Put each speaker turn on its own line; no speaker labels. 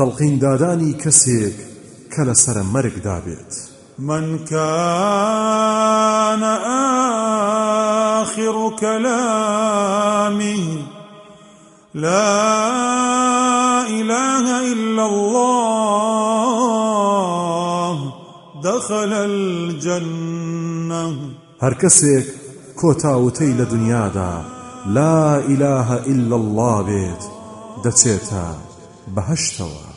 تەڵقین دادانی کەسێک کە لەسرە مەرگدا بێت
من كان آخر كلامه لا إله إلا الله دخل الجنة.
هەر کەسێک کۆتاوتەی لە دنیادا لا إله إلا الله بێت دەچێتە بەهشتەوە